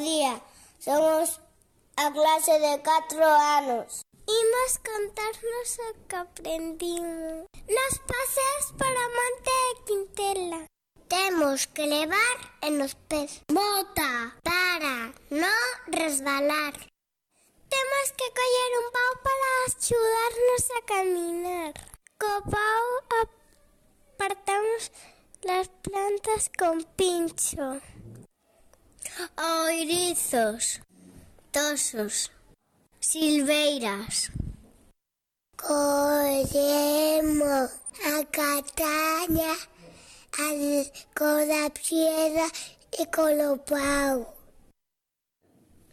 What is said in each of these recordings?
día. Somos a clase de 4 anos. Imos contarnos o que aprendimos. Nos paseos para Monte de Quintela. Temos que levar en os pés. Bota para no resbalar. Temos que coller un pau para axudarnos a caminar. Co pau apartamos las plantas con pincho. oirizos, tosos, silveiras. Collemos a cataña al, con a piedra e con o pau.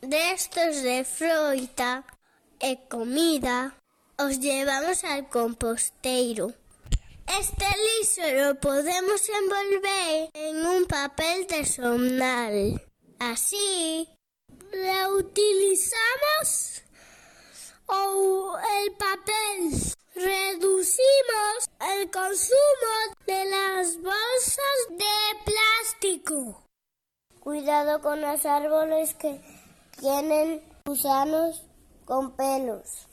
Restos de froita e comida os llevamos al composteiro. Este liso lo podemos envolver en un papel de somnal. Así reutilizamos o el papel. Reducimos el consumo de las bolsas de plástico. Cuidado con los árboles que tienen gusanos con pelos.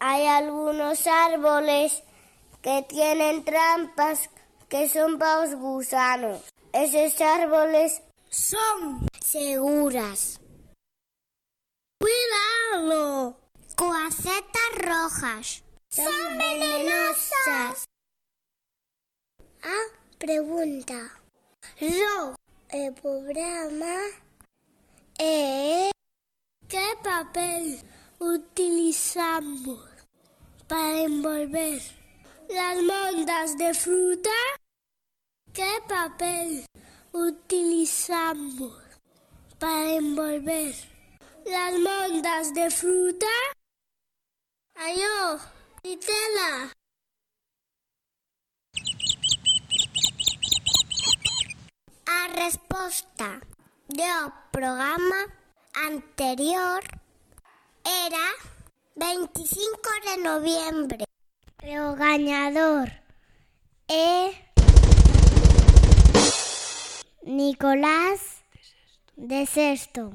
Hay algunos árboles que tienen trampas que son para los gusanos. Esos árboles son seguras. Cuidado. Coacetas rojas. Son venenosas. Ah, pregunta. Yo, el programa es ¿qué papel utilizamos para envolver las mondas de fruta? ¿Qué papel utilizamos para envolver las mondas de fruta? Ayo, y tela. A resposta do programa anterior era 25 de noviembre. O gañador é Nicolás de Sexto.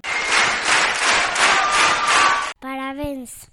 Parabéns.